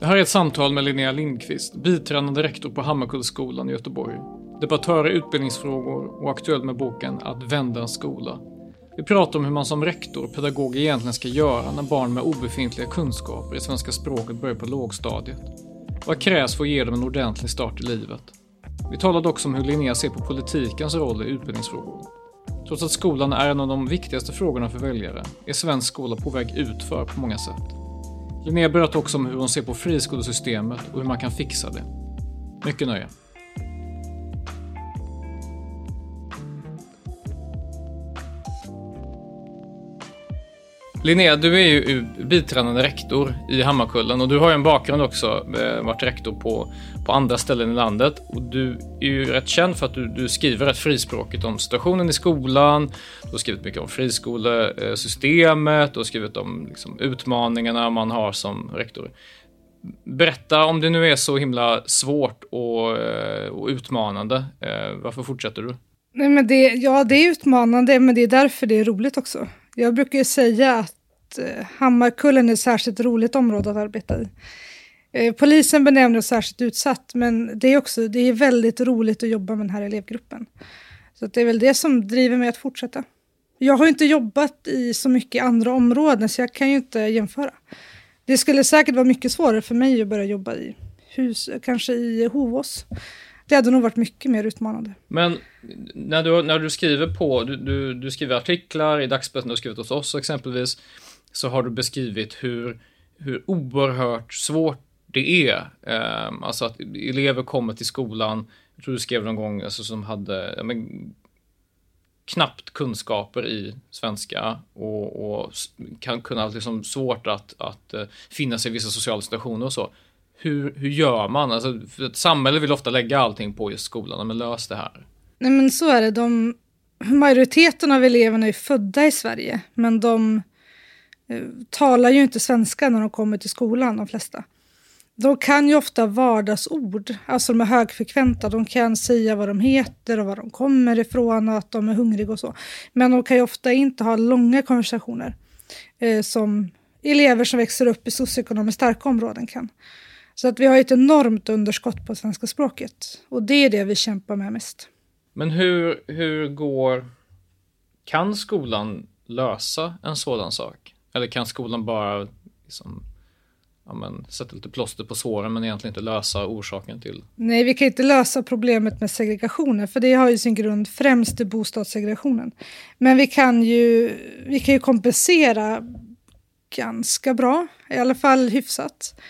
Det här är ett samtal med Linnea Lindqvist, biträdande rektor på Hammarkullsskolan i Göteborg. Debattör i utbildningsfrågor och aktuell med boken Att vända en skola. Vi pratar om hur man som rektor och pedagog egentligen ska göra när barn med obefintliga kunskaper i svenska språket börjar på lågstadiet. Vad krävs för att ge dem en ordentlig start i livet? Vi talade också om hur Linnea ser på politikens roll i utbildningsfrågor. Trots att skolan är en av de viktigaste frågorna för väljare är svensk skola på väg utför på många sätt. Linnea berättar också om hur hon ser på friskolesystemet och hur man kan fixa det. Mycket nöje. Linnea, du är ju biträdande rektor i Hammarkullen och du har ju en bakgrund också, eh, varit rektor på, på andra ställen i landet. Och du är ju rätt känd för att du, du skriver rätt frispråkigt om situationen i skolan, du har skrivit mycket om friskolesystemet, du har skrivit om liksom, utmaningarna man har som rektor. Berätta om det nu är så himla svårt och, eh, och utmanande, eh, varför fortsätter du? Nej, men det, ja, det är utmanande, men det är därför det är roligt också. Jag brukar ju säga att eh, Hammarkullen är ett särskilt roligt område att arbeta i. Eh, polisen benämner det särskilt utsatt, men det är också det är väldigt roligt att jobba med den här elevgruppen. Så det är väl det som driver mig att fortsätta. Jag har inte jobbat i så mycket andra områden, så jag kan ju inte jämföra. Det skulle säkert vara mycket svårare för mig att börja jobba i hus, kanske i Hovås. Det hade nog varit mycket mer utmanande. Men när du, när du skriver på, du, du, du skriver artiklar i dagspressen, du har skrivit hos oss exempelvis, så har du beskrivit hur, hur oerhört svårt det är. Eh, alltså att elever kommer till skolan, jag tror du skrev någon gång, alltså som hade ja, men, knappt kunskaper i svenska och, och kan kunna ha liksom svårt att, att eh, finna sig i vissa sociala situationer och så hur, hur gör man? Alltså, för ett samhälle vill ofta lägga allting på just skolan, men lös det här. Nej men så är det. De, majoriteten av eleverna är födda i Sverige, men de eh, talar ju inte svenska när de kommer till skolan, de flesta. De kan ju ofta vardagsord, alltså de är högfrekventa, de kan säga vad de heter och var de kommer ifrån och att de är hungriga och så. Men de kan ju ofta inte ha långa konversationer eh, som elever som växer upp i socioekonomiskt starka områden kan. Så att vi har ett enormt underskott på svenska språket. Och det är det vi kämpar med mest. Men hur, hur går... Kan skolan lösa en sådan sak? Eller kan skolan bara liksom, ja, men, sätta lite plåster på såren men egentligen inte lösa orsaken till? Nej, vi kan inte lösa problemet med segregationen, för det har ju sin grund främst i bostadssegregationen. Men vi kan ju, vi kan ju kompensera ganska bra, i alla fall hyfsat.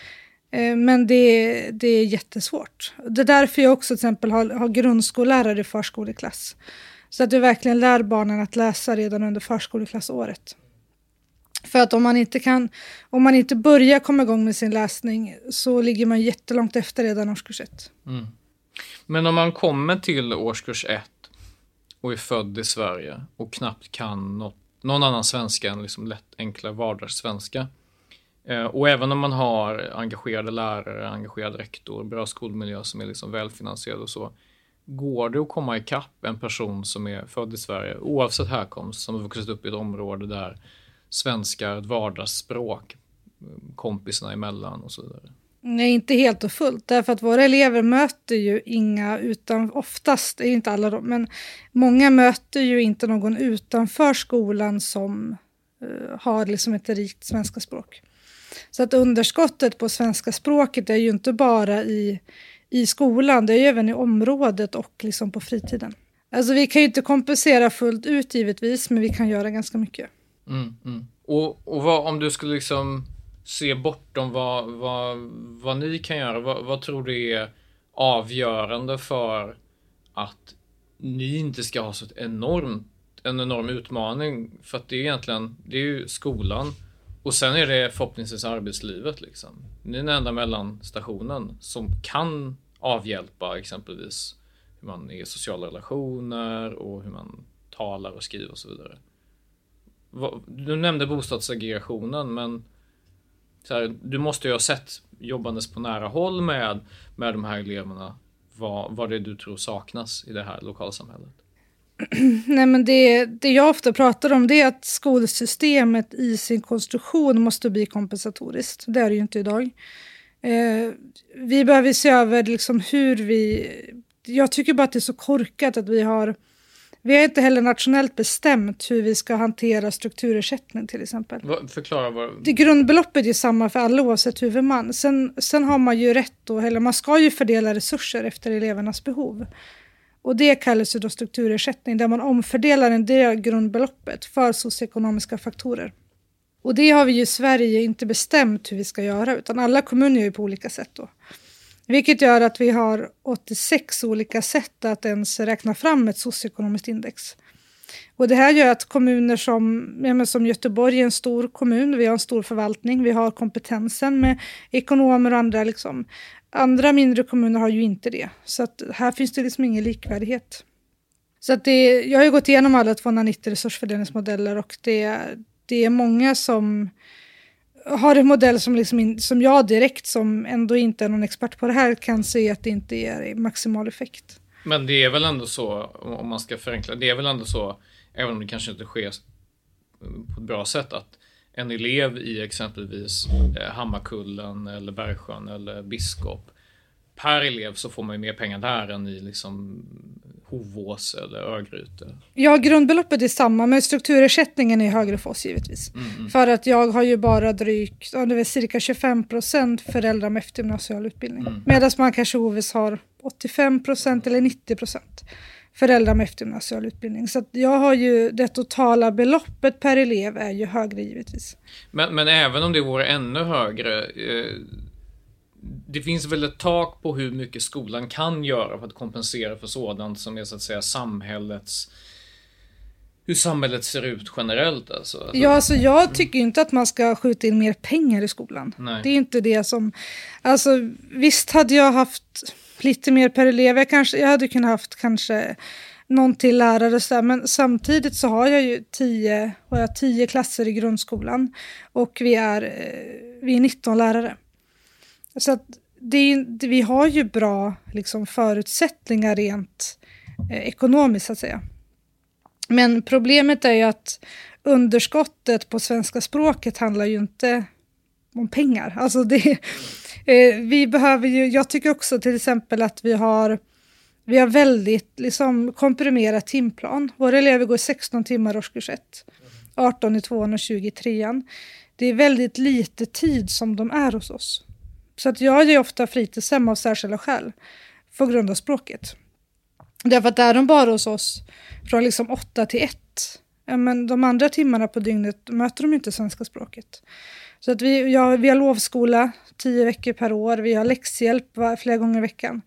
Eh, men det, det är jättesvårt. Det är därför jag också till exempel har, har grundskollärare i förskoleklass. Så att du verkligen lär barnen att läsa redan under förskoleklassåret. För att om man inte kan, om man inte börjar komma igång med sin läsning så ligger man jättelångt efter redan årskurs ett. Mm. Men om man kommer till årskurs ett och är född i Sverige och knappt kan något, någon annan svenska än liksom lätt enkla vardagssvenska. Eh, och även om man har engagerade lärare, engagerad rektor, bra skolmiljö som är liksom välfinansierad och så, går det att komma ikapp en person som är född i Sverige, oavsett härkomst, som har vuxit upp i ett område där svenska är ett vardagsspråk, kompisarna emellan och så vidare? Nej, inte helt och fullt, därför att våra elever möter ju inga utan, oftast, är inte alla de, men många möter ju inte någon utanför skolan som uh, har liksom ett rikt svenska språk. Så att underskottet på svenska språket är ju inte bara i, i skolan, det är ju även i området och liksom på fritiden. Alltså vi kan ju inte kompensera fullt ut givetvis, men vi kan göra ganska mycket. Mm, mm. Och, och vad, om du skulle liksom se bortom vad, vad, vad ni kan göra, vad, vad tror du är avgörande för att ni inte ska ha så ett enormt, en enorm utmaning? För att det är egentligen, det är ju skolan och sen är det förhoppningsvis arbetslivet liksom. Ni är den enda mellanstationen som kan avhjälpa exempelvis hur man är i sociala relationer och hur man talar och skriver och så vidare. Du nämnde bostadssegregationen men här, du måste ju ha sett jobbandes på nära håll med, med de här eleverna vad, vad det är du tror saknas i det här lokalsamhället. Nej, men det, det jag ofta pratar om det är att skolsystemet i sin konstruktion måste bli kompensatoriskt. Det är det ju inte idag. Eh, vi behöver se över liksom hur vi... Jag tycker bara att det är så korkat att vi har vi har inte heller nationellt bestämt hur vi ska hantera strukturersättning till exempel. förklara vad... Det grundbeloppet är samma för alla oavsett huvudman. Sen, sen har man ju rätt, då, eller man ska ju fördela resurser efter elevernas behov. Och det kallas ju då strukturersättning där man omfördelar en del av grundbeloppet för socioekonomiska faktorer. Och det har vi ju i Sverige inte bestämt hur vi ska göra utan alla kommuner gör ju på olika sätt då. Vilket gör att vi har 86 olika sätt att ens räkna fram ett socioekonomiskt index. Och det här gör att kommuner som, ja, som Göteborg är en stor kommun, vi har en stor förvaltning, vi har kompetensen med ekonomer och andra. Liksom. Andra mindre kommuner har ju inte det. Så att här finns det liksom ingen likvärdighet. Så att det, jag har ju gått igenom alla 290 resursfördelningsmodeller och det, det är många som har en modell som, liksom in, som jag direkt, som ändå inte är någon expert på det här, kan se att det inte ger maximal effekt. Men det är väl ändå så, om man ska förenkla, det är väl ändå så, även om det kanske inte sker på ett bra sätt, att en elev i exempelvis eh, Hammarkullen eller Bergsjön eller Biskop, per elev så får man ju mer pengar där än i liksom Hovås eller Örgryte? Ja, grundbeloppet är samma, men strukturersättningen är högre för oss givetvis. Mm, mm. För att jag har ju bara drygt, det är cirka 25 procent föräldrar med eftergymnasial utbildning. Mm. Medan man kanske Hovis har 85 procent eller 90 procent föräldrar med eftergymnasial utbildning. Så jag har ju det totala beloppet per elev är ju högre givetvis. Men, men även om det vore ännu högre, eh, det finns väl ett tak på hur mycket skolan kan göra för att kompensera för sådant som är så att säga samhällets hur samhället ser ut generellt alltså. alltså ja, alltså jag tycker inte att man ska skjuta in mer pengar i skolan. Nej. Det är inte det som... Alltså visst hade jag haft lite mer per elev. Jag, kanske, jag hade kunnat haft kanske någon till lärare så där, men samtidigt så har jag ju tio, har jag tio klasser i grundskolan och vi är, eh, vi är 19 lärare. Så att det, det, vi har ju bra liksom, förutsättningar rent eh, ekonomiskt så att säga. Men problemet är ju att underskottet på svenska språket handlar ju inte om pengar. Alltså det, eh, vi behöver ju, jag tycker också till exempel att vi har, vi har väldigt liksom, komprimerat timplan. Våra elever går 16 timmar årskurs 1, 18 i 2 och 20 i 3. Det är väldigt lite tid som de är hos oss. Så att jag ger ofta fritidshem av särskilda skäl på grund av språket. Därför att där är de bara hos oss från liksom 8 till 1. Men de andra timmarna på dygnet möter de inte svenska språket. Så att vi, ja, vi har lovskola tio veckor per år, vi har läxhjälp flera gånger i veckan.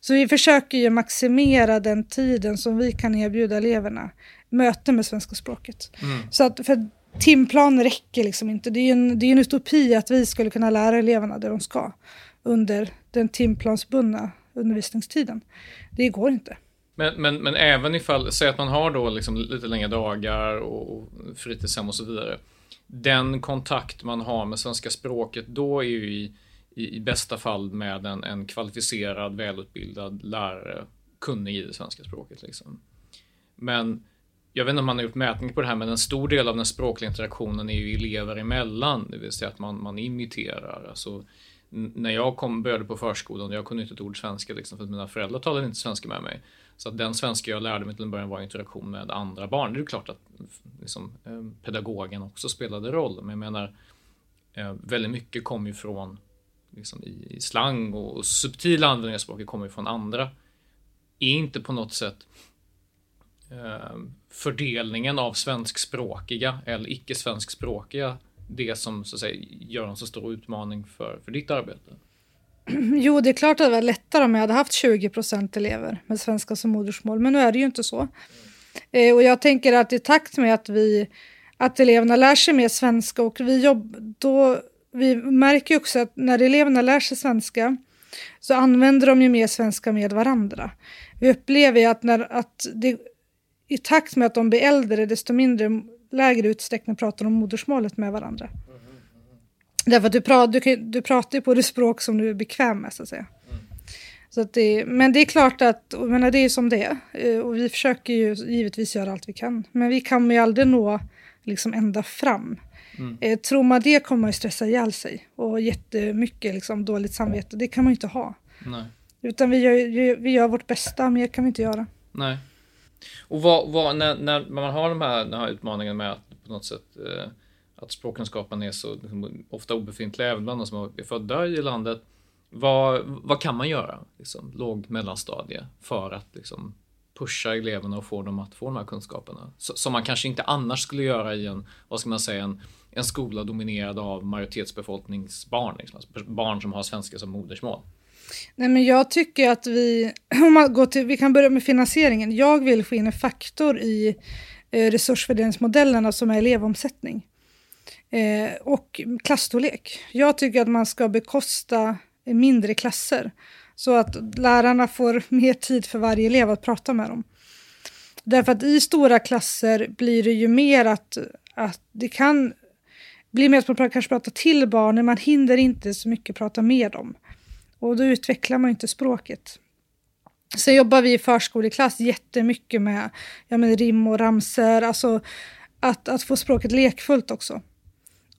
Så vi försöker ju maximera den tiden som vi kan erbjuda eleverna möte med svenska språket. Mm. Så att för timplan räcker liksom inte. Det är en, det är en utopi att vi skulle kunna lära eleverna det de ska under den timplansbundna undervisningstiden. Det går inte. Men, men, men även ifall, säg att man har då liksom lite längre dagar och fritidshem och så vidare. Den kontakt man har med svenska språket då är ju i, i, i bästa fall med en, en kvalificerad, välutbildad lärare, kunnig i det svenska språket. Liksom. Men jag vet inte om man har gjort mätning på det här, men en stor del av den språkliga interaktionen är ju elever emellan, det vill säga att man, man imiterar. Alltså, när jag kom, började på förskolan, jag kunde inte ett ord svenska liksom, för att mina föräldrar talade inte svenska med mig. Så att den svenska jag lärde mig till en början var interaktion med andra barn. Det är klart att liksom, eh, pedagogen också spelade roll, men jag menar eh, väldigt mycket kom ju från liksom, i, i slang och, och subtila användningar av språket kommer ju från andra. Är inte på något sätt eh, fördelningen av svenskspråkiga eller icke svenskspråkiga det som så att säga, gör en så stor utmaning för, för ditt arbete? Jo, det är klart att det var lättare om jag hade haft 20 procent elever med svenska som modersmål, men nu är det ju inte så. Eh, och jag tänker att i takt med att, vi, att eleverna lär sig mer svenska och vi jobb, då vi märker också att när eleverna lär sig svenska så använder de ju mer svenska med varandra. Vi upplever ju att, när, att det, i takt med att de blir äldre, desto mindre, lägre utsträckning pratar de modersmålet med varandra. Därför att du, pra, du, du pratar ju på det språk som du är bekväm med, så att säga. Mm. Så att det, men det är klart att, jag menar, det är som det är. Eh, och vi försöker ju givetvis göra allt vi kan. Men vi kan ju aldrig nå liksom ända fram. Mm. Eh, tror man det kommer man ju stressa ihjäl sig. Och jättemycket liksom, dåligt samvete. Det kan man ju inte ha. Nej. Utan vi gör, vi gör vårt bästa, mer kan vi inte göra. Nej. Och vad, vad, när, när man har de här, den här utmaningen med att på något sätt eh, att språkkunskapen är så liksom, ofta obefintlig även bland de som är födda i landet. Vad, vad kan man göra, liksom, låg mellanstadie, för att liksom, pusha eleverna och få dem att få de här kunskaperna? Så, som man kanske inte annars skulle göra i en, vad ska man säga, en, en skola dominerad av majoritetsbefolkningsbarn, liksom, alltså barn som har svenska som modersmål. Nej, men jag tycker att vi, om man går till, vi kan börja med finansieringen. Jag vill få in en faktor i eh, resursfördelningsmodellerna som är elevomsättning. Eh, och klassstorlek. Jag tycker att man ska bekosta mindre klasser så att lärarna får mer tid för varje elev att prata med dem. Därför att i stora klasser blir det ju mer att, att det kan bli mer att man kanske pratar till barnen, man hinner inte så mycket prata med dem. Och då utvecklar man inte språket. Sen jobbar vi i förskoleklass jättemycket med, ja, men rim och ramser, alltså att, att få språket lekfullt också.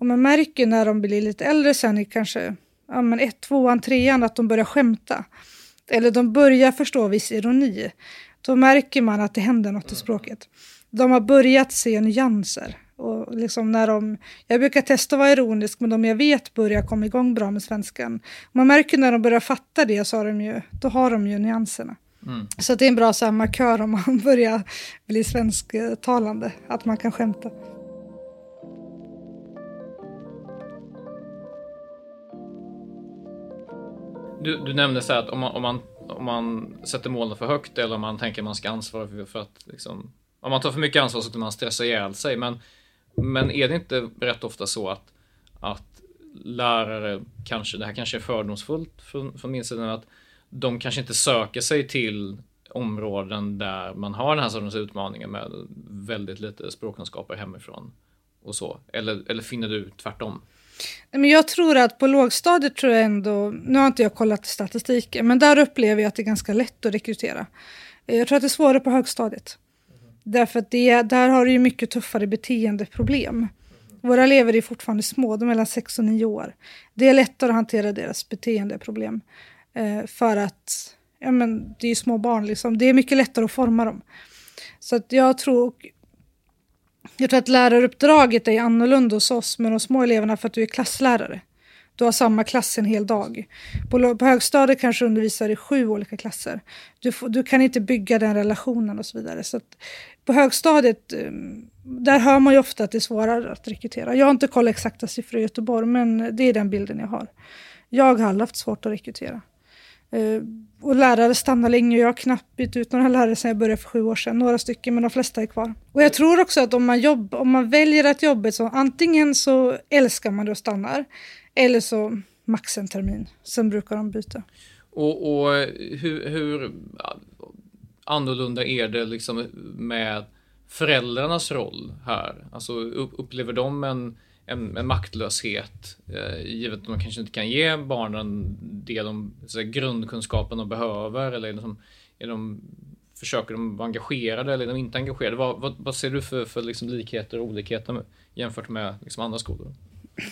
Och man märker när de blir lite äldre sen i kanske ja, men ett, tvåan, trean att de börjar skämta. Eller de börjar förstå viss ironi. Då märker man att det händer något i språket. De har börjat se nyanser. Och liksom när de, jag brukar testa att vara ironisk, men de jag vet börjar komma igång bra med svenskan. Man märker när de börjar fatta det så har de ju, då har de ju nyanserna. Mm. Så det är en bra så här, markör om man börjar bli svensktalande, att man kan skämta. Du, du nämnde så att om man, om, man, om man sätter målen för högt eller om man tänker att man ska ansvara för, för att liksom, om man tar för mycket ansvar så kan man stressa ihjäl sig. Men, men är det inte rätt ofta så att, att lärare kanske, det här kanske är fördomsfullt från, från min sida, att de kanske inte söker sig till områden där man har den här sortens utmaningar med väldigt lite språkkunskaper hemifrån och så? Eller, eller finner du tvärtom? Men jag tror att på lågstadiet tror jag ändå, nu har inte jag kollat statistiken, men där upplever jag att det är ganska lätt att rekrytera. Jag tror att det är svårare på högstadiet. Mm. Därför att det, där har du ju mycket tuffare beteendeproblem. Mm. Våra elever är fortfarande små, de är mellan 6 och 9 år. Det är lättare att hantera deras beteendeproblem. Eh, för att ja, men, det är små barn, liksom. det är mycket lättare att forma dem. Så att jag tror, jag tror att läraruppdraget är annorlunda hos oss med de små eleverna för att du är klasslärare. Du har samma klass en hel dag. På, på högstadiet kanske du undervisar i sju olika klasser. Du, du kan inte bygga den relationen och så vidare. Så på högstadiet, ehm, där hör man ju ofta att det är svårare att rekrytera. Jag har inte kollat exakta siffror i Göteborg, men det är den bilden jag har. Jag har aldrig haft svårt att rekrytera. Eh, och lärare stannar länge. Jag har knappt bytt ut några lärare sedan jag började för sju år sedan. Några stycken, men de flesta är kvar. Och jag tror också att om man, jobb, om man väljer att jobba så antingen så älskar man det och stannar. Eller så max en termin. Sen brukar de byta. Och, och eh, hur, hur annorlunda är det liksom med föräldrarnas roll här? Alltså upplever de en en, en maktlöshet eh, givet att man kanske inte kan ge barnen det de, så grundkunskapen de behöver eller liksom, är de, försöker de vara engagerade eller är de inte engagerade? Vad, vad, vad ser du för, för liksom likheter och olikheter med, jämfört med liksom andra skolor?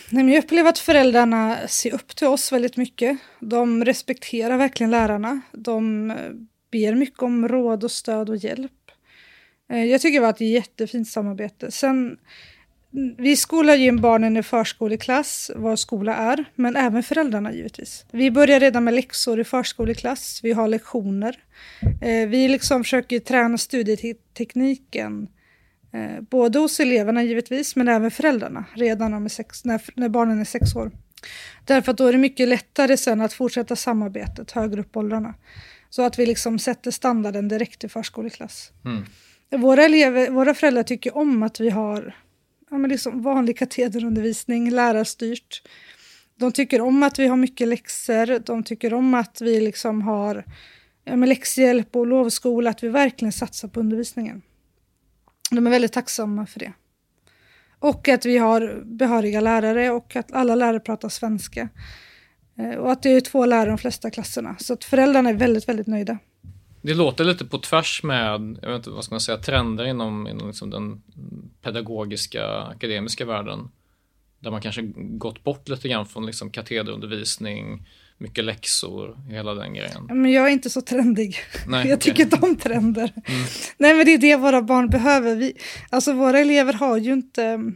jag upplever att föräldrarna ser upp till oss väldigt mycket. De respekterar verkligen lärarna. De eh, ber mycket om råd och stöd och hjälp. Eh, jag tycker det var ett jättefint samarbete. Sen, vi skolar ju in barnen i förskoleklass, vad skola är, men även föräldrarna givetvis. Vi börjar redan med läxor i förskoleklass, vi har lektioner. Eh, vi liksom försöker träna studietekniken, eh, både hos eleverna givetvis, men även föräldrarna, redan sex, när, när barnen är sex år. Därför att då är det mycket lättare sen att fortsätta samarbetet högre upp åldrarna. Så att vi liksom sätter standarden direkt i förskoleklass. Mm. Våra, elever, våra föräldrar tycker om att vi har ja, men liksom vanlig katederundervisning, lärarstyrt. De tycker om att vi har mycket läxor, de tycker om att vi liksom har ja, med läxhjälp och lovskola, att vi verkligen satsar på undervisningen. De är väldigt tacksamma för det. Och att vi har behöriga lärare och att alla lärare pratar svenska. Eh, och att det är två lärare i de flesta klasserna. Så att föräldrarna är väldigt, väldigt nöjda. Det låter lite på tvärs med, jag vet inte vad ska man säga, trender inom, inom liksom den pedagogiska, akademiska världen. Där man kanske gått bort lite grann från liksom katederundervisning, mycket läxor, hela den grejen. Men jag är inte så trendig. Nej, jag tycker inte om trender. Mm. Nej, men det är det våra barn behöver. Vi, alltså våra elever har ju inte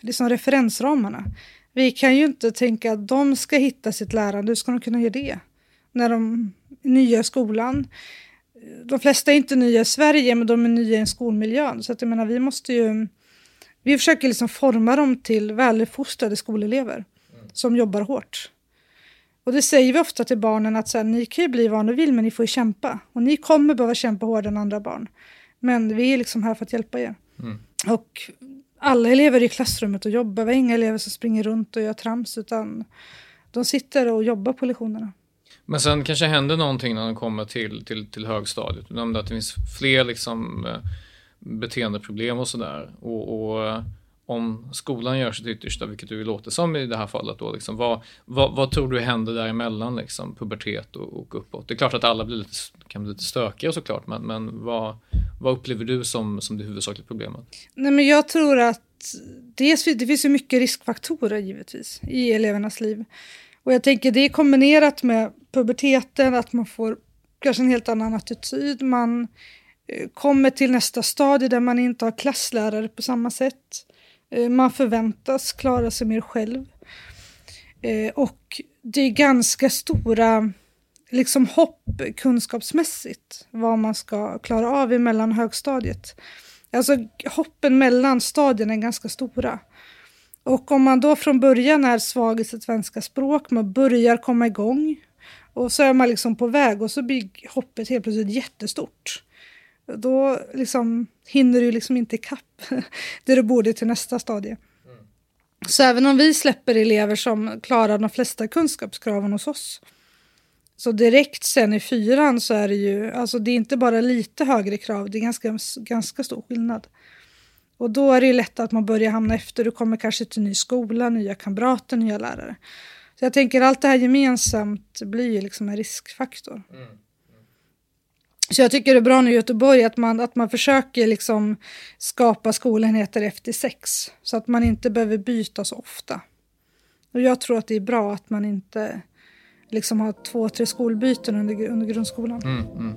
liksom referensramarna. Vi kan ju inte tänka att de ska hitta sitt lärande. Hur ska de kunna göra det? När de är nya i skolan de flesta är inte nya i Sverige, men de är nya i skolmiljön. Så att jag menar, vi måste ju... Vi försöker liksom forma dem till väluppfostrade skolelever mm. som jobbar hårt. Och det säger vi ofta till barnen att så här, ni kan ju bli vad ni vill, men ni får ju kämpa. Och ni kommer behöva kämpa hårdare än andra barn. Men vi är liksom här för att hjälpa er. Mm. Och alla elever i klassrummet och jobbar. Vi har inga elever som springer runt och gör trams, utan de sitter och jobbar på lektionerna. Men sen kanske händer någonting när de kommer till, till, till högstadiet. Du nämnde att det finns fler liksom, eh, beteendeproblem och sådär. Och, och, eh, om skolan gör sitt yttersta, vilket du låter som i det här fallet, då, liksom, vad, vad, vad tror du händer däremellan, liksom, pubertet och, och uppåt? Det är klart att alla blir lite, kan bli lite stökiga såklart, men, men vad, vad upplever du som, som det huvudsakliga problemet? Nej, men jag tror att dels, det finns ju mycket riskfaktorer givetvis i elevernas liv. Och jag tänker det är kombinerat med puberteten, att man får kanske en helt annan attityd. Man eh, kommer till nästa stadie där man inte har klasslärare på samma sätt. Eh, man förväntas klara sig mer själv. Eh, och det är ganska stora liksom hopp kunskapsmässigt vad man ska klara av mellan högstadiet. Alltså hoppen mellan stadierna är ganska stora. Och om man då från början är svag i sitt svenska språk, man börjar komma igång och så är man liksom på väg och så blir hoppet helt plötsligt jättestort. Då liksom hinner du liksom inte ikapp det du borde till nästa stadie. Så även om vi släpper elever som klarar de flesta kunskapskraven hos oss så direkt sen i fyran så är det ju, alltså det är inte bara lite högre krav, det är ganska, ganska stor skillnad. Och då är det lätt att man börjar hamna efter. Du kommer kanske till ny skola, nya kamrater, nya lärare. Så jag tänker allt det här gemensamt blir liksom en riskfaktor. Mm. Mm. Så jag tycker det är bra nu i Göteborg att man, att man försöker liksom skapa skolenheter efter sex. Så att man inte behöver byta så ofta. Och jag tror att det är bra att man inte liksom har två, tre skolbyten under, under grundskolan. Mm,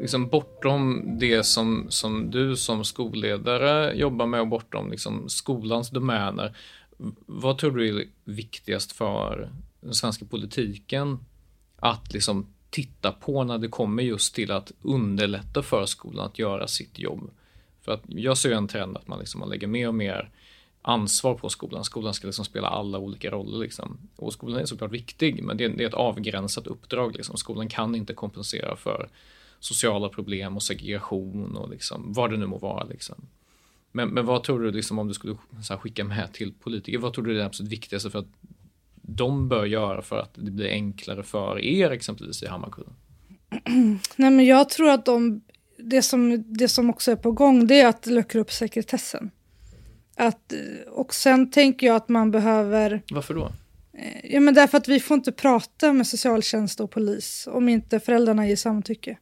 liksom bortom det som, som du som skolledare jobbar med och bortom liksom skolans domäner. Vad tror du är viktigast för den svenska politiken att liksom titta på när det kommer just till att underlätta för skolan att göra sitt jobb? För att jag ser en trend att man, liksom, man lägger mer och mer ansvar på skolan. Skolan ska liksom spela alla olika roller. Liksom. Och skolan är såklart viktig, men det är, det är ett avgränsat uppdrag. Liksom. Skolan kan inte kompensera för sociala problem och segregation och liksom, vad det nu må vara. Liksom. Men, men vad tror du, liksom, om du skulle skicka med till politiker, vad tror du är det absolut viktigaste för att de bör göra för att det blir enklare för er exempelvis i Hammarkullen? Nej, men jag tror att de, det, som, det som också är på gång det är att luckra upp sekretessen. Att, och sen tänker jag att man behöver... Varför då? Eh, ja, men därför att vi får inte prata med socialtjänst och polis om inte föräldrarna ger samtycke.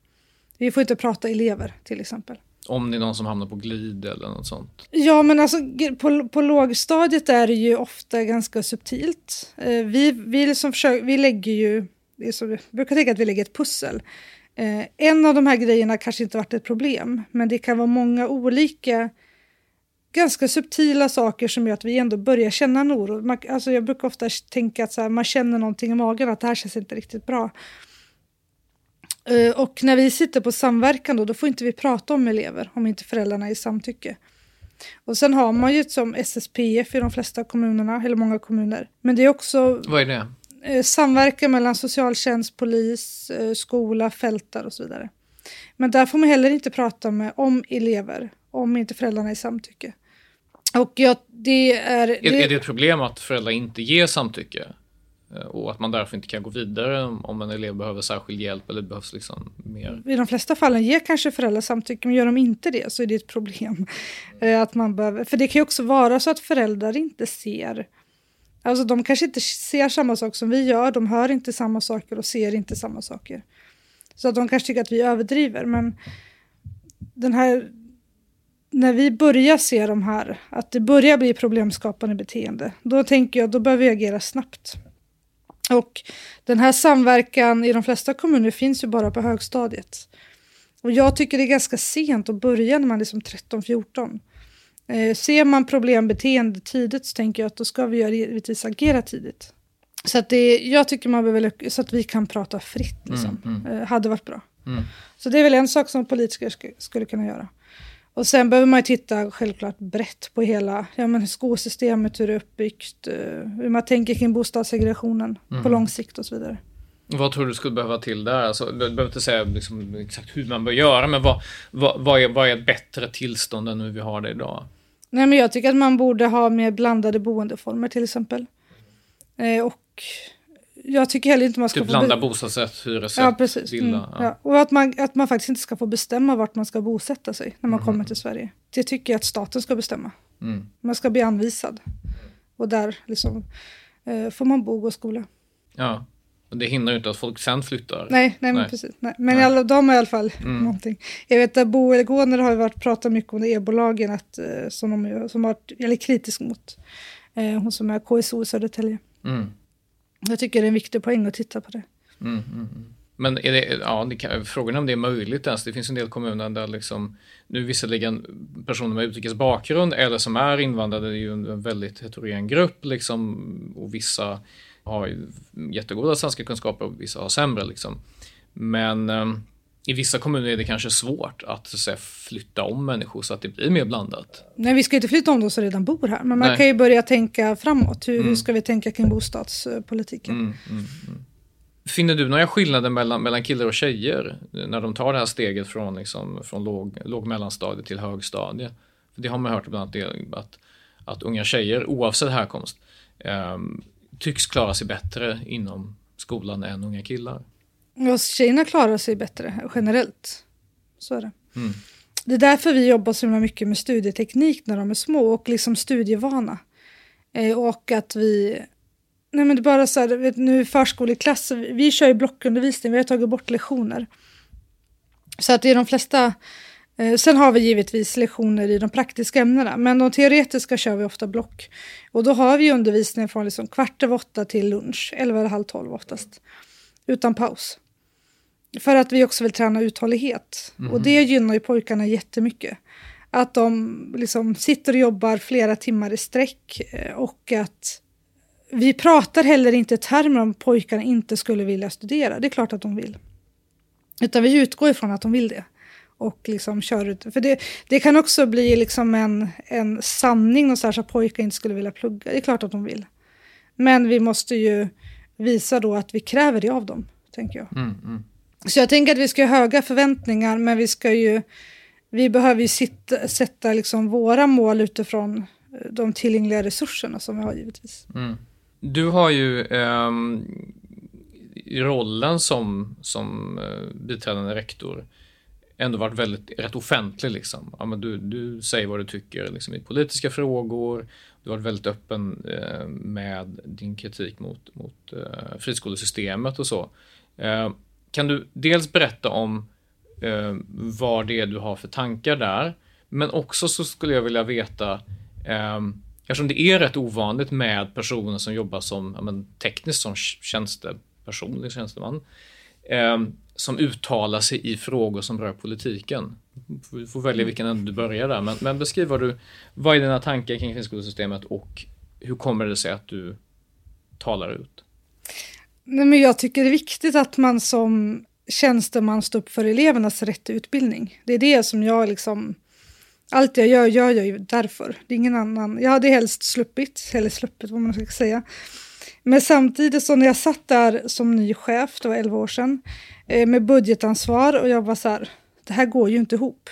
Vi får inte prata elever till exempel. Om det är någon som hamnar på glid eller något sånt. Ja, men alltså på, på lågstadiet är det ju ofta ganska subtilt. Eh, vi, vi, liksom försöker, vi lägger ju, det är så, vi brukar tänka att vi lägger ett pussel. Eh, en av de här grejerna kanske inte varit ett problem, men det kan vara många olika ganska subtila saker som gör att vi ändå börjar känna en oro. Man, alltså jag brukar ofta tänka att så här, man känner någonting i magen, att det här känns inte riktigt bra. Uh, och när vi sitter på samverkan då, då får inte vi prata om elever om inte föräldrarna är i samtycke. Och sen har man ju som SSPF i de flesta kommunerna, eller många kommuner. Men det är också... Vad är det? Uh, samverkan mellan socialtjänst, polis, uh, skola, fältar och så vidare. Men där får man heller inte prata med, om elever, om inte föräldrarna är i samtycke. Och ja, det är, det... är... det ett problem att föräldrar inte ger samtycke? Eh, och att man därför inte kan gå vidare om en elev behöver särskild hjälp eller behövs liksom mer? I de flesta fallen ger kanske föräldrar samtycke, men gör de inte det så är det ett problem. Eh, att man behöver, för det kan ju också vara så att föräldrar inte ser Alltså de kanske inte ser samma sak som vi gör, de hör inte samma saker och ser inte samma saker. Så att de kanske tycker att vi överdriver, men den här när vi börjar se de här, att det börjar bli problemskapande beteende, då tänker jag då behöver vi agera snabbt. Och den här samverkan i de flesta kommuner finns ju bara på högstadiet. Och jag tycker det är ganska sent att börja när man är som 13-14. Eh, ser man problembeteende tidigt så tänker jag att då ska vi givetvis agera tidigt. Så att det, jag tycker man behöver, så att vi kan prata fritt liksom. Mm, mm. Eh, hade varit bra. Mm. Så det är väl en sak som politiker sk skulle kunna göra. Och sen behöver man ju titta självklart brett på hela ja, men skolsystemet, hur det är uppbyggt, eh, hur man tänker kring bostadssegregationen mm. på lång sikt och så vidare. Vad tror du skulle behöva till där? Alltså, du behöver inte säga liksom exakt hur man bör göra, men vad, vad, vad, är, vad är ett bättre tillstånd än hur vi har det idag? Nej, men jag tycker att man borde ha mer blandade boendeformer till exempel. Eh, och jag tycker heller inte man ska typ få... blanda bostadsrätt, hyresrätt, ja, precis. villa. Mm, ja. ja. Och att man, att man faktiskt inte ska få bestämma vart man ska bosätta sig när man mm. kommer till Sverige. Det tycker jag att staten ska bestämma. Mm. Man ska bli anvisad. Och där liksom, eh, får man bo och gå skola. Ja, och det hindrar ju inte att folk sen flyttar. Nej, nej, men precis. Nej. Men nej. Alla, de har i alla fall mm. någonting. Jag vet att Bo Elgåner har ju varit, pratat mycket om e-bolagen att, eh, som de som har varit väldigt kritisk mot. Eh, hon som är KSO i Södertälje. Mm. Jag tycker det är en viktig poäng att titta på det. Mm, mm, mm. Men är det, ja, det kan, frågan är om det är möjligt ens. Det finns en del kommuner där liksom, nu visserligen personer med utrikes bakgrund eller som är invandrade, det är ju en väldigt heterogen grupp liksom, och vissa har jättegoda svenska kunskaper och vissa har sämre. Liksom. Men ehm, i vissa kommuner är det kanske svårt att, så att säga, flytta om människor så att det blir mer blandat. Nej, vi ska inte flytta om de som redan bor här, men man Nej. kan ju börja tänka framåt. Hur, mm. ska vi tänka kring bostadspolitiken? Mm, mm, mm, Finner du några skillnader mellan, mellan killar och tjejer när de tar det här steget från, liksom, från låg, låg mellanstadie till högstadie? För det har man hört ibland att, att unga tjejer, oavsett härkomst, eh, tycks klara sig bättre inom skolan än unga killar. Ja, tjejerna klarar sig bättre generellt. Så är det. Mm. Det är därför vi jobbar så himla mycket med studieteknik när de är små och liksom studievana. Eh, och att vi... Nej men det är bara så här, vet, nu förskoleklass, vi kör ju blockundervisning, vi har tagit bort lektioner. Så att i de flesta... Eh, sen har vi givetvis lektioner i de praktiska ämnena, men de teoretiska kör vi ofta block. Och då har vi undervisning från liksom kvart över åtta till lunch, elva eller halv tolv oftast. Utan paus. För att vi också vill träna uthållighet. Mm. Och det gynnar ju pojkarna jättemycket. Att de liksom sitter och jobbar flera timmar i sträck eh, och att vi pratar heller inte i termer om pojkarna inte skulle vilja studera. Det är klart att de vill. Utan vi utgår ifrån att de vill det. Och liksom kör ut. För det, det kan också bli liksom en, en sanning och så, här, så att pojkar inte skulle vilja plugga. Det är klart att de vill. Men vi måste ju visa då att vi kräver det av dem, tänker jag. Mm, mm. Så jag tänker att vi ska ha höga förväntningar, men vi ska ju... Vi behöver ju sitta, sätta liksom våra mål utifrån eh, de tillgängliga resurserna som vi har givetvis. Mm. Du har ju eh, rollen som, som eh, biträdande rektor ändå varit väldigt rätt offentlig. Liksom. Ja, men du, du säger vad du tycker liksom, i politiska frågor. Du har varit väldigt öppen eh, med din kritik mot, mot eh, friskolesystemet och så. Ehm, kan du dels berätta om eh, vad det är du har för tankar där. Men också så skulle jag vilja veta, eh, eftersom det är rätt ovanligt med personer som jobbar som men, tekniskt som tjänsteperson, tjänsteman, eh, som uttalar sig i frågor som rör politiken. Du får välja vilken ände du börjar där, men, men beskriv vad du, vad är dina tankar kring friskolesystemet och hur kommer det sig att du talar ut? Nej, men jag tycker det är viktigt att man som tjänsteman står upp för elevernas rätt till utbildning. Det är det som jag liksom... Allt jag gör, gör jag ju därför. Det är ingen annan. Jag hade helst sluppit, eller sluppit vad man ska säga. Men samtidigt så när jag satt där som ny chef, det var 11 år sedan, eh, med budgetansvar och jag var så här, det här går ju inte ihop.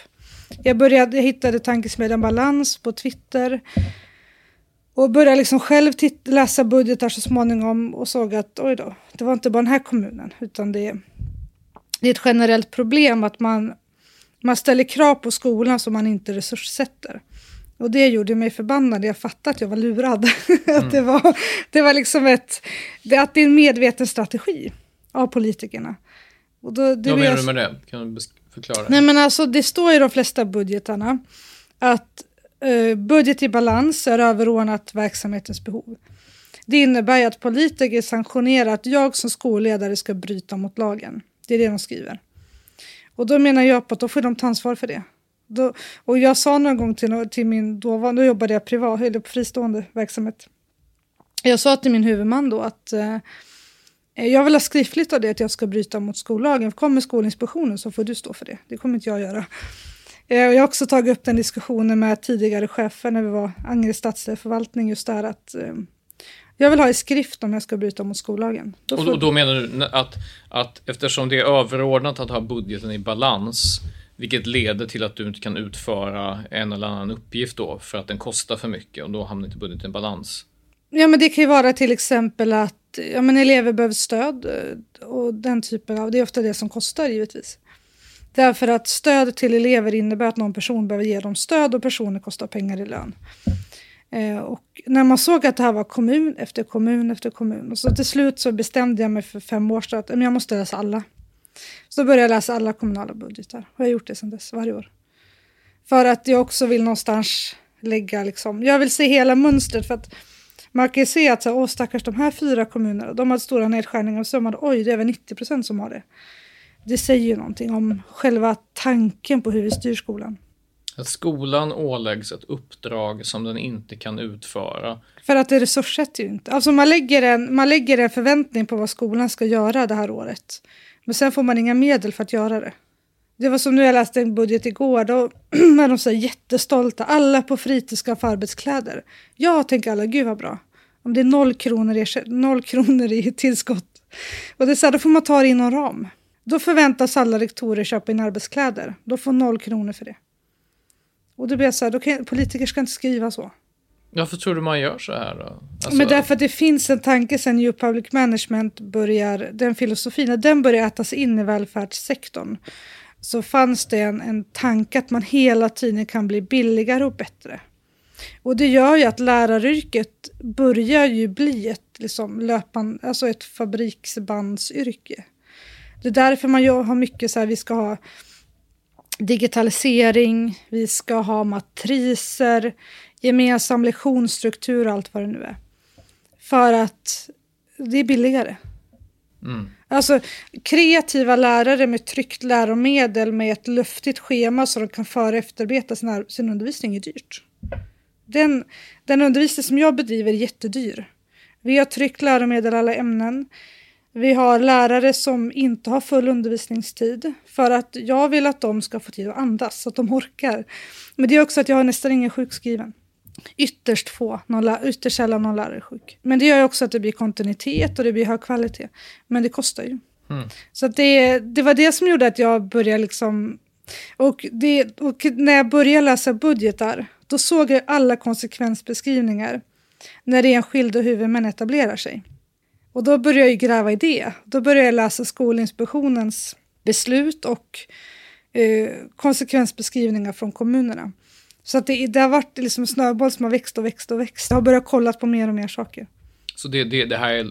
Jag, började, jag hittade tankesmedjan Balans på Twitter och började liksom själv läsa budgetar så småningom och såg att oj då, det var inte bara den här kommunen, utan det, det är ett generellt problem att man, man ställer krav på skolan som man inte resurssätter. Och det gjorde mig förbannad. Jag fattade att jag var lurad. Mm. att det var, det var liksom ett... Det, att det är en medveten strategi av politikerna. Och då, det Vad menar du med det? Kan du förklara? Nej, men alltså, det står i de flesta budgetarna att Eh, budget i balans är överordnat verksamhetens behov. Det innebär att politiker sanktionerar att jag som skolledare ska bryta mot lagen. Det är det de skriver. Och då menar jag på att då får de ta ansvar för det. Då, och jag sa någon gång till, till min dåvarande, då jobbade jag privat, eller på fristående verksamhet. Jag sa till min huvudman då att eh, jag vill ha skriftligt av det att jag ska bryta mot skollagen. Kommer Skolinspektionen så får du stå för det. Det kommer inte jag göra. Eh, jag har också tagit upp den diskussionen med tidigare chefer när vi var Angered stadsförvaltning just där att eh, jag vill ha i skrift om jag ska bryta mot skollagen. Då och, då menar du att, att eftersom det är överordnat att ha budgeten i balans vilket leder till att du inte kan utföra en eller annan uppgift då för att den kostar för mycket och då hamnar inte budgeten i balans. Ja, men det kan ju vara till exempel att ja, men elever behöver stöd eh, och den typen av, det är ofta det som kostar givetvis. Därför att stöd till elever innebär att någon person behöver ge dem stöd och personer kostar pengar i lön. Eh, och när man såg att det här var kommun efter kommun efter kommun, och så till slut så bestämde jag mig för fem år sedan att jag måste läsa alla. Så började jag läsa alla kommunala budgetar. Och jag har gjort det sedan dess, varje år. För att jag också vill någonstans lägga, liksom, jag vill se hela mönstret. För att man kan ju se att, så, åh stackars de här fyra kommunerna, de har stora nedskärningar. Och så man, oj, det är över 90 procent som har det. Det säger ju någonting om själva tanken på hur vi styr skolan. Att skolan åläggs ett uppdrag som den inte kan utföra. För att det resurssätter ju inte. Alltså man lägger, en, man lägger en förväntning på vad skolan ska göra det här året. Men sen får man inga medel för att göra det. Det var som nu jag läste en budget igår, då är de så jättestolta. Alla på fritids ska få arbetskläder. Jag tänker alla, gud vad bra. Om det är noll kronor noll kronor i tillskott. Och det är så här, då får man ta det inom ram. Då förväntas alla rektorer köpa in arbetskläder. Då får noll kronor för det. Och då blir jag så här, då kan, politiker ska inte skriva så. Varför tror du man gör så här då? Alltså... Men därför att det finns en tanke sen New Public Management börjar, den filosofin, den börjar ätas in i välfärdssektorn så fanns det en, en tanke att man hela tiden kan bli billigare och bättre. Och det gör ju att läraryrket börjar ju bli ett, liksom, löpan, alltså ett fabriksbandsyrke. Det är därför man har mycket så här, vi ska ha digitalisering, vi ska ha matriser, gemensam lektionsstruktur och allt vad det nu är. För att det är billigare. Mm. Alltså kreativa lärare med tryckt läromedel med ett luftigt schema så de kan föra och efterarbeta sin, sin undervisning är dyrt. Den, den undervisning som jag bedriver är jättedyr. Vi har tryckt läromedel i alla ämnen. Vi har lärare som inte har full undervisningstid för att jag vill att de ska få tid att andas så att de orkar. Men det är också att jag har nästan ingen sjukskriven. Ytterst få, någon, ytterst sällan någon lärare är sjuk. Men det gör också att det blir kontinuitet och det blir hög kvalitet. Men det kostar ju. Mm. Så det, det var det som gjorde att jag började liksom... Och, det, och när jag började läsa budgetar, då såg jag alla konsekvensbeskrivningar när enskilda huvudmän etablerar sig. Och då började jag gräva i det. Då började jag läsa Skolinspektionens beslut och eh, konsekvensbeskrivningar från kommunerna. Så att det, det har varit liksom en snöboll som har växt och växt och växt. Jag har börjat kolla på mer och mer saker. Så det, det, det här är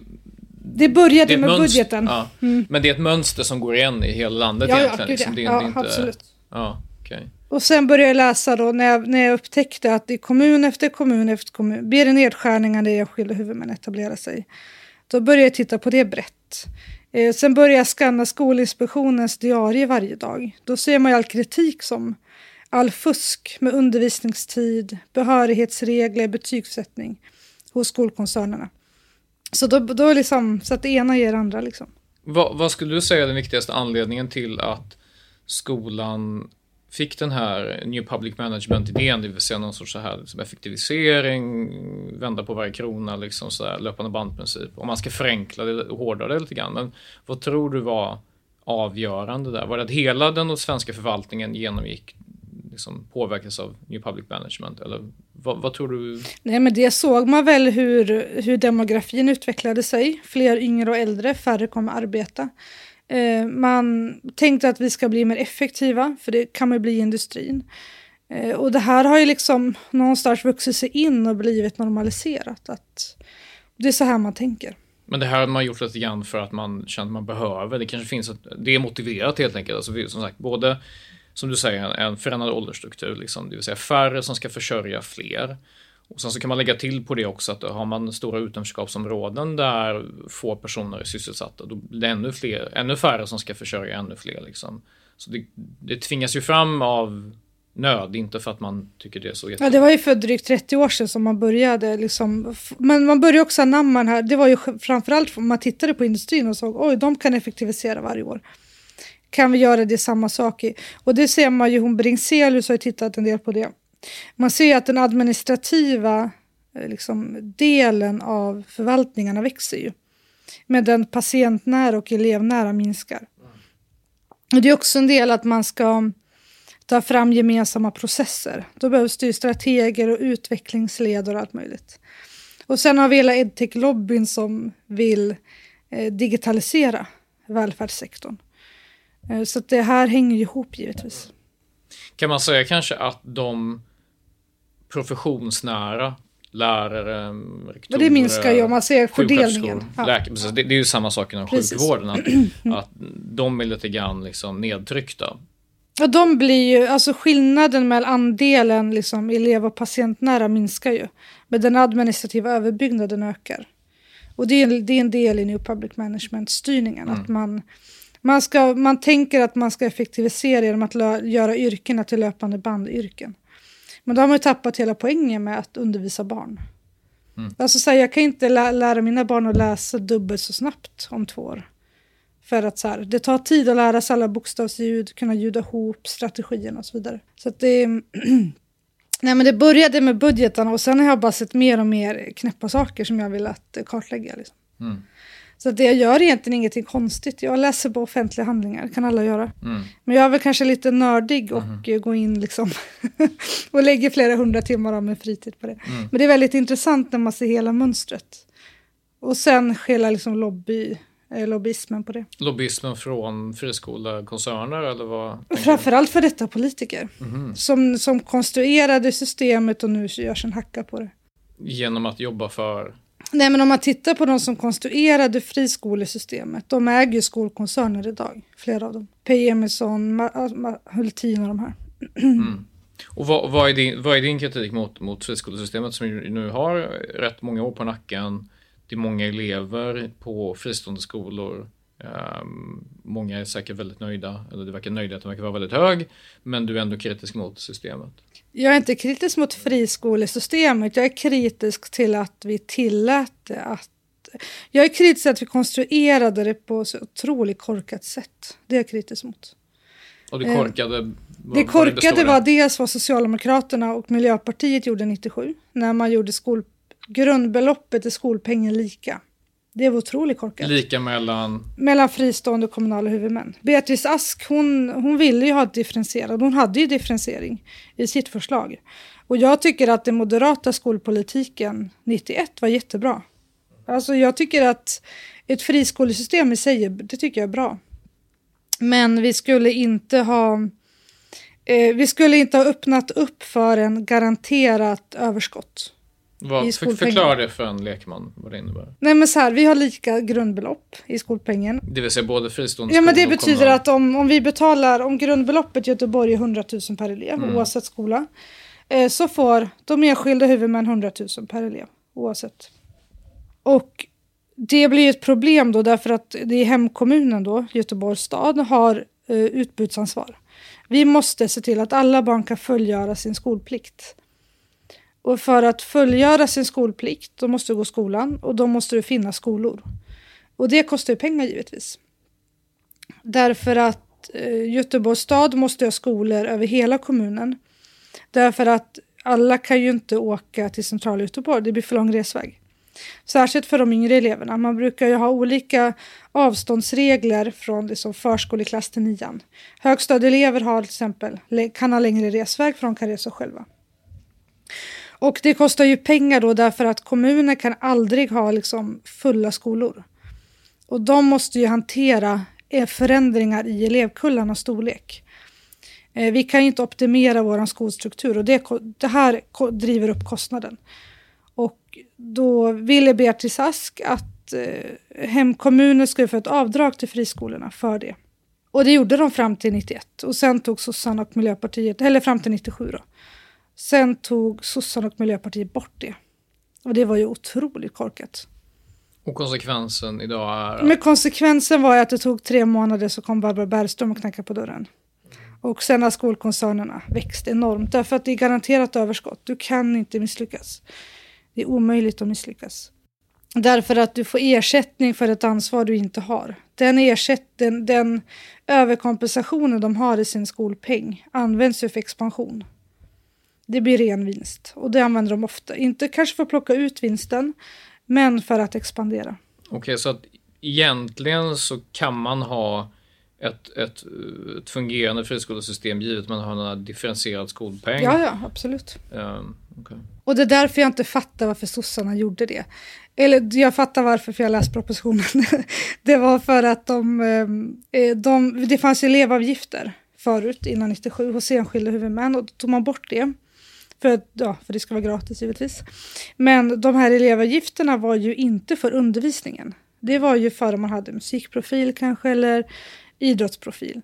Det började det med mönster- budgeten. Ja. Men det är ett mönster som går igen i hela landet Ja, ja, egentligen. gud, liksom. ja. Det Ja, det inte, absolut. Ja, okej. Och sen började jag läsa då när jag, när jag upptäckte att i kommun efter kommun efter kommun blir det nedskärningar när enskilda huvudmän etablerar sig. Då började jag titta på det brett. Eh, sen började jag skanna Skolinspektionens diarie varje dag. Då ser man ju all kritik som all fusk med undervisningstid, behörighetsregler, betygssättning hos skolkoncernerna. Så då, då liksom, så att det ena ger det andra liksom. Va, vad skulle du säga är den viktigaste anledningen till att skolan fick den här New Public Management-idén, det vill säga någon sorts så här liksom effektivisering, vända på varje krona, liksom så här, löpande bandprincip. Om man ska förenkla det och hårdra det lite grann. Men vad tror du var avgörande där? Var det att hela den svenska förvaltningen genomgick, liksom påverkas av New Public Management? Eller vad, vad tror du? Nej, men det såg man väl hur, hur demografin utvecklade sig. Fler yngre och äldre, färre kommer arbeta. Eh, man tänkte att vi ska bli mer effektiva, för det kan man ju bli i industrin. Eh, och det här har ju liksom någonstans vuxit sig in och blivit normaliserat. Att det är så här man tänker. Men det här har man gjort lite grann för att man känner att man behöver. Det kanske finns ett, det är motiverat helt enkelt. Alltså, som sagt, både som du säger, en förändrad åldersstruktur, liksom, det vill säga färre som ska försörja fler. Och sen så kan man lägga till på det också att har man stora utanförskapsområden där få personer är sysselsatta, då blir det ännu, fler, ännu färre som ska försörja ännu fler. Liksom. Så det, det tvingas ju fram av nöd, inte för att man tycker det är så Ja, det var ju för drygt 30 år sedan som man började. Liksom, men man började också anamma den här. Det var ju framförallt för man tittade på industrin och såg oj, de kan effektivisera varje år. Kan vi göra det samma sak i? Och det ser man ju, hon Bringselius har ju tittat en del på det. Man ser att den administrativa eh, liksom, delen av förvaltningarna växer ju. Men den patientnära och elevnära minskar. Och det är också en del att man ska ta fram gemensamma processer. Då behövs det ju strateger och utvecklingsledare och allt möjligt. Och sen har vi hela edtech-lobbyn som vill eh, digitalisera välfärdssektorn. Eh, så att det här hänger ju ihop givetvis. Kan man säga kanske att de professionsnära lärare, rektorer, Och det minskar ju om man ser fördelningen. Ja. läkare, det, det är ju samma sak inom Precis. sjukvården, att, att de är lite grann liksom nedtryckta. Och de blir ju, alltså skillnaden mellan andelen liksom elev och patientnära minskar ju. Men den administrativa överbyggnaden ökar. Och det är, det är en del i New Public Management-styrningen. Att man, man, ska, man tänker att man ska effektivisera genom att lö, göra yrkena till löpande bandyrken. Men då har man ju tappat hela poängen med att undervisa barn. Alltså så här, jag kan inte lä lära mina barn att läsa dubbelt så snabbt om två år. För att så här, det tar tid att lära sig alla bokstavsljud, kunna ljuda ihop strategierna och så vidare. Så att det... Nej men det började med budgetarna och sen har jag bara sett mer och mer knäppa saker som jag vill att eh, kartlägga. Liksom. Så det jag gör är egentligen ingenting konstigt. Jag läser på offentliga handlingar, kan alla göra. Men jag är väl kanske lite nördig och eh, går in liksom och lägger flera hundra timmar av min fritid på det. Men det är väldigt intressant när man ser hela mönstret. Och sen hela liksom lobby, eh, lobbyismen på det. Lobbyismen från friskolekoncerner eller vad? Framförallt för detta politiker. Som, som konstruerade systemet och nu görs en hacka på det. Genom att jobba för... Nej men om man tittar på de som konstruerade friskolesystemet. De äger ju skolkoncerner idag. Flera av dem. P. Emilsson, Ma- Ma- Hultin och de här. Mm. Och vad, vad, är din, vad är din kritik mot, mot friskolesystemet som nu har rätt många år på nacken? Det är många elever på fristående skolor. Um, många är säkert väldigt nöjda, eller det verkar nöjdheten verkar vara väldigt hög, men du är ändå kritisk mot systemet. Jag är inte kritisk mot friskolesystemet. Jag är kritisk till att vi tillät det att... Jag är kritisk till att vi konstruerade det på så otroligt korkat sätt. Det är jag kritisk mot. Och det Eh, korkade... vad- Det vad korkade var dels vad Socialdemokraterna och Miljöpartiet gjorde 97. När man gjorde skol... grundbeloppet i skolpengen lika. Det var otroligt korkat. Lika mellan... mellan fristående och kommunala huvudmän. Beatrice Ask hon, hon ville ju ha ett differentierat, hon hade ju differentiering i sitt förslag. Och jag tycker att den moderata skolpolitiken 91 var jättebra. Alltså jag tycker att ett friskolesystem i sig, det tycker jag är bra. Men vi skulle inte ha eh, vi skulle inte ha öppnat upp för en garanterat överskott. Vad, förklara det för en lekman vad det innebär. Nej men så här, vi har lika grundbelopp i skolpengen. Det vill säga både fristående Ja men det betyder kommunala. att om, om vi betalar, om grundbeloppet i Göteborg är 100 000 per elev Mm. oavsett skola. Eh, så får de enskilda huvudmän 100 000 per elev oavsett. Och det blir ett problem då därför att det är hemkommunen då, Göteborgs stad, har eh, utbudsansvar. Vi måste se till att alla barn kan fullgöra sin skolplikt. Och för att fullgöra sin skolplikt, då måste du gå skolan och då måste det finnas skolor. Och det kostar ju pengar givetvis. Därför att eh, Göteborgs stad måste ha skolor över hela kommunen. Därför att alla kan ju inte åka till centrala Göteborg, det blir för lång resväg. Särskilt för de yngre eleverna. Man brukar ju ha olika avståndsregler från liksom förskoleklass till nian. Högstadieelever har till exempel, kan ha längre resväg för de kan resa själva. Och det kostar ju pengar då därför att kommuner kan aldrig ha liksom fulla skolor. Och de måste ju hantera eh, förändringar i elevkullarnas storlek. Eh, vi kan ju inte optimera vår skolstruktur och det, det här driver upp kostnaden. Och då ville Beatrice Ask att eh, hemkommuner skulle få ett avdrag till friskolorna för det. Och det gjorde de fram till 91 och sen tog sossarna och Miljöpartiet, eller fram till 97 då. Sen tog sossarna och Miljöpartiet bort det. Och det var ju otroligt korkat. Och konsekvensen idag är... att- Men konsekvensen var att det tog tre månader så kom Barbara Bergström och knackade på dörren. Och sen har skolkoncernerna växt enormt därför att det är garanterat överskott. Du kan inte misslyckas. Det är omöjligt att misslyckas. Därför att du får ersättning för ett ansvar du inte har. Den, ersätt, den, den överkompensationen de har i sin skolpeng används ju för expansion. Det blir ren vinst och det använder de ofta. Inte kanske för att plocka ut vinsten, men för att expandera. Okej, så att egentligen så kan man ha ett, ett, ett fungerande friskolesystem givet man har en differentierad skolpeng. Ja, ja, absolut. Ehm, okej. Och det är därför jag inte fattar varför sossarna gjorde det. Eller jag fattar varför, för jag har läst propositionen. det var för att de, eh, de... Det fanns elevavgifter förut, innan 97, hos enskilda huvudmän. Och då tog man bort det. För, ja, för det ska vara gratis givetvis. Men de här elevavgifterna var ju inte för undervisningen. Det var ju för om man hade musikprofil kanske, eller idrottsprofil.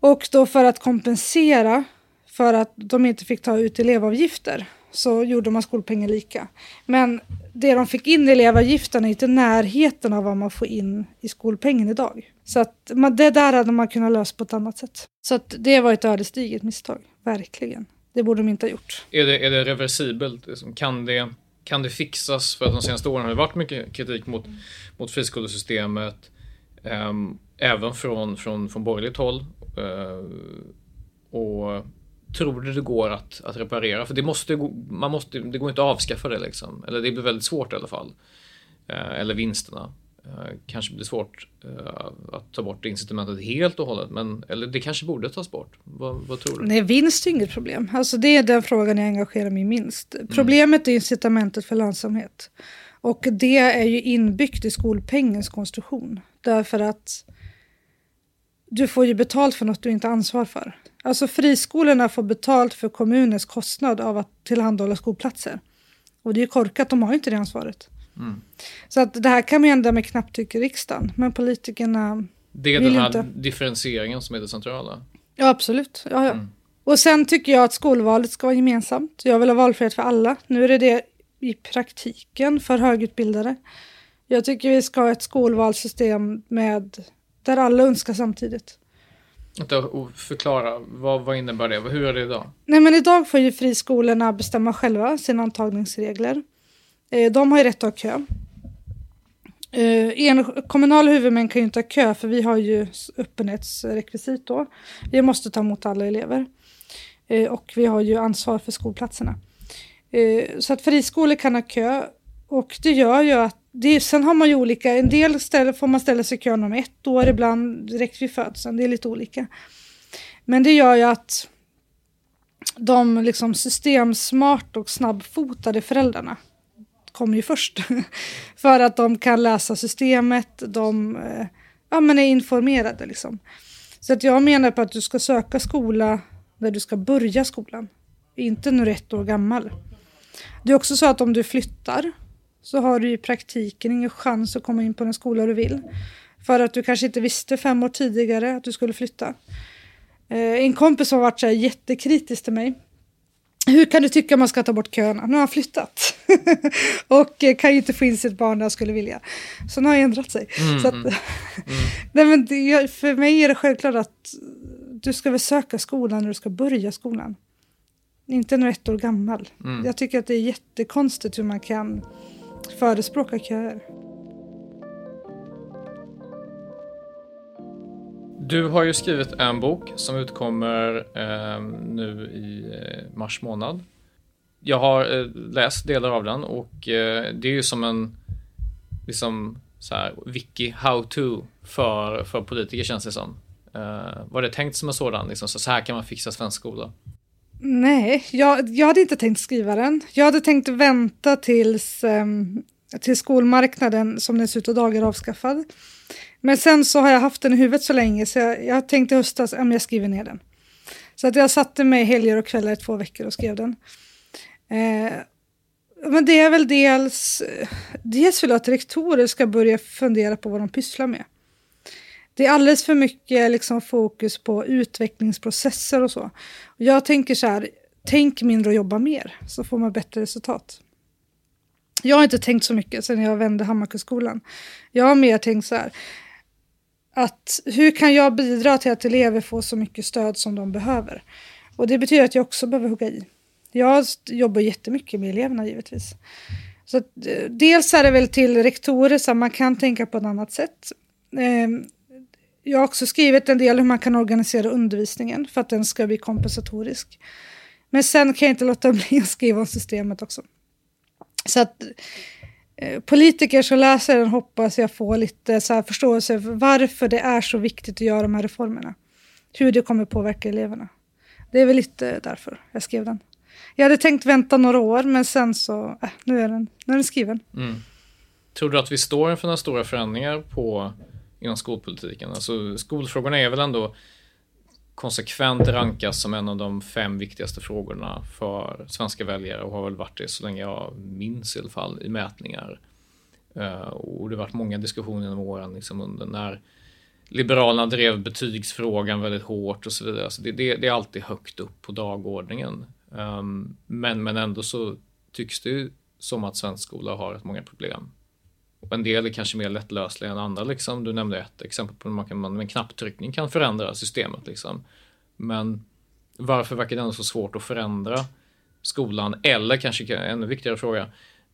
Och då för att kompensera för att de inte fick ta ut elevavgifter så gjorde man skolpengen lika. Men det de fick in i elevavgifterna är inte närheten av vad man får in i skolpengen idag. Så att man, det där hade man kunnat lösa på ett annat sätt. Så att det var ett ödesdigert misstag, verkligen. Det borde de inte ha gjort. Är, det, är det reversibelt? Liksom, kan det, kan det fixas? För att de senaste åren har det varit mycket kritik mot, mot friskolesystemet. Um, även från, från, från borgerligt håll. Uh, och tror du det går att, att reparera? För det måste man måste, det går inte att avskaffa det liksom. Eller det blir väldigt svårt i alla fall. Uh, eller vinsterna. Eh, kanske blir svårt eh, att ta bort incitamentet helt och hållet. Men, eller det kanske borde tas bort. Vad, vad tror du? Nej, vinst är inget problem. Alltså det är den frågan jag engagerar mig minst. Problemet är incitamentet för lönsamhet. Och det är ju inbyggt i skolpengens konstruktion. Därför att du får ju betalt för något du inte har ansvar för. Alltså friskolorna får betalt för kommunens kostnad av att tillhandahålla skolplatser. Och det är ju korkat, de har ju inte det ansvaret. Så att det här kan man ändra med knapptryck i riksdagen. Men politikerna Det är den här inte. differentieringen som är det centrala. Ja, absolut. Ja, ja. Och sen tycker jag att skolvalet ska vara gemensamt. Jag vill ha valfrihet för alla. Nu är det det i praktiken för högutbildade. Jag tycker vi ska ha ett skolvalssystem med, där alla önskar samtidigt. Förklara, vad, vad innebär det? Hur är det idag? Nej, men idag får ju friskolorna bestämma själva sina antagningsregler. Eh, de har ju rätt att ha kö. Eh, En, kommunala huvudmän kan ju inte ha kö för vi har ju öppenhetsrekvisit då. Vi måste ta emot alla elever. Eh, och vi har ju ansvar för skolplatserna. Eh, så att friskolor kan ha kö och det gör ju att det, sen har man ju olika, en del ställen får man ställa sig i kön om ett år, ibland direkt vid födseln, det är lite olika. Men det gör ju att de liksom systemsmart och snabbfotade föräldrarna kommer ju först. För att de kan läsa systemet, de eh, ja, men är informerade. Liksom. Så att jag menar på att du ska söka skola när du ska börja skolan. Inte när du är ett år gammal. Det är också så att om du flyttar så har du i praktiken ingen chans att komma in på den skola du vill. För att du kanske inte visste fem år tidigare att du skulle flytta. Eh, en kompis har varit så här jättekritisk till mig. Hur kan du tycka man ska ta bort köerna? Nu har han flyttat. och eh, kan ju inte få in sitt barn när jag skulle vilja. Så nu har jag ändrat sig. Mm, att, mm. nej, men det, för mig är det självklart att du ska väl söka skolan när du ska börja skolan. Inte när du är ett år gammal. Mm. Jag tycker att det är jättekonstigt hur man kan förespråka köer. Du har ju skrivit en bok som utkommer eh, nu i eh, mars månad. Jag har eh, läst delar av den och eh, det är ju som en liksom så här, wiki how to för, för politiker känns det som. Eh, var det tänkt som en sådan, liksom, så, så här kan man fixa svensk skola? Nej, jag, jag hade inte tänkt skriva den. Jag hade tänkt vänta tills, eh, till skolmarknaden som den ser ut idag är avskaffad. Men sen så har jag haft den i huvudet så länge så jag, jag tänkte höstas, ja, jag skriver ner den. Så att jag satte mig helger och kvällar i två veckor och skrev den. Eh, men det är väl dels, dels vill jag att rektorer ska börja fundera på vad de pysslar med. Det är alldeles för mycket liksom, fokus på utvecklingsprocesser och så. Jag tänker så här, tänk mindre och jobba mer så får man bättre resultat. Jag har inte tänkt så mycket sen jag vände Hammarkullsskolan. Jag har mer tänkt så här, att hur kan jag bidra till att elever får så mycket stöd som de behöver? Och det betyder att jag också behöver hugga i. Jag jobbar jättemycket med eleverna givetvis. Så att, eh, dels är det väl till rektorer så man kan tänka på ett annat sätt. Ehm, jag har också skrivit en del hur man kan organisera undervisningen för att den ska bli kompensatorisk. Men sen kan jag inte låta bli att skriva om systemet också. Så att Eh, politiker som läser den hoppas jag får lite så förståelse för varför det är så viktigt att göra de här reformerna. Hur det kommer påverka eleverna. Det är väl lite därför jag skrev den. Jag hade tänkt vänta några år, men sen så, äh, nu, är den, nu är den skriven. Mm. Tror du att vi står inför några stora förändringar på, inom skolpolitiken? Alltså, skolfrågorna är väl ändå konsekvent rankas som en av de fem viktigaste frågorna för svenska väljare och har väl varit det så länge jag minns i alla fall i mätningar. Eh, och det har varit många diskussioner genom åren liksom under när Liberalerna drev betygsfrågan väldigt hårt och så vidare. Så det, det, det är alltid högt upp på dagordningen. Ehm, men, men ändå så tycks det ju som att svensk skola har rätt många problem. Och en del är kanske mer lättlösliga än andra. Liksom. Du nämnde ett exempel på hur man, kan, man med en knapptryckning kan förändra systemet. Liksom. Men varför verkar det ändå så svårt att förändra skolan? Eller kanske en ännu viktigare fråga,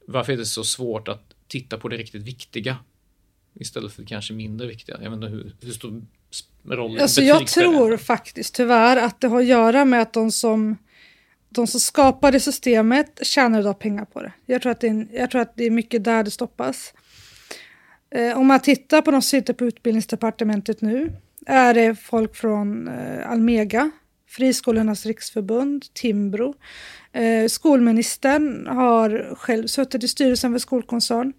varför är det så svårt att titta på det riktigt viktiga istället för det kanske mindre viktiga? Jag vet hur, hur stor roll alltså Jag tror faktiskt tyvärr att det har att göra med att de som de som skapade systemet tjänar idag pengar på det. Jag tror att det är, jag tror att det är mycket där det stoppas. Eh, om man tittar på de som sitter på utbildningsdepartementet nu är det folk från eh, Almega, Friskolornas riksförbund, Timbro. Eh, skolministern har själv suttit i styrelsen för skolkoncern.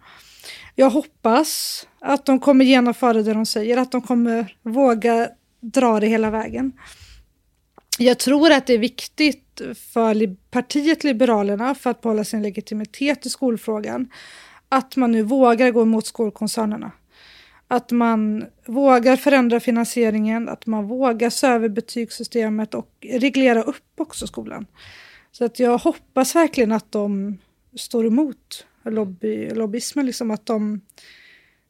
Jag hoppas att de kommer genomföra det de säger, att de kommer våga dra det hela vägen. Jag tror att det är viktigt för partiet Liberalerna, för att behålla sin legitimitet i skolfrågan, att man nu vågar gå emot skolkoncernerna. Att man vågar förändra finansieringen, att man vågar se över betygssystemet och reglera upp också skolan. Så att jag hoppas verkligen att de står emot lobby, lobbyismen, liksom att de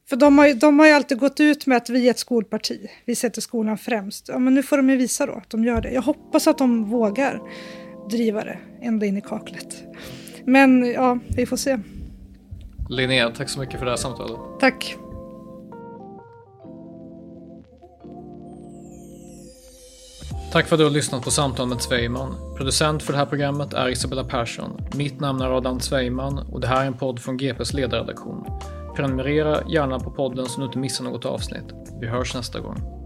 för de har, de har ju alltid gått ut med att vi är ett skolparti. Vi sätter skolan främst. Ja, men nu får de ju visa då att de gör det. Jag hoppas att de vågar driva det ända in i kaklet. Men ja, vi får se. Linnea, tack så mycket för det här samtalet. Tack. Tack för att du har lyssnat på Samtal med Zweiman. Producent för det här programmet är Isabella Persson. Mitt namn är Adam Zweiman och det här är en podd från GPs ledarredaktion. Prenumerera gärna på podden så du inte missar något avsnitt. Vi hörs nästa gång.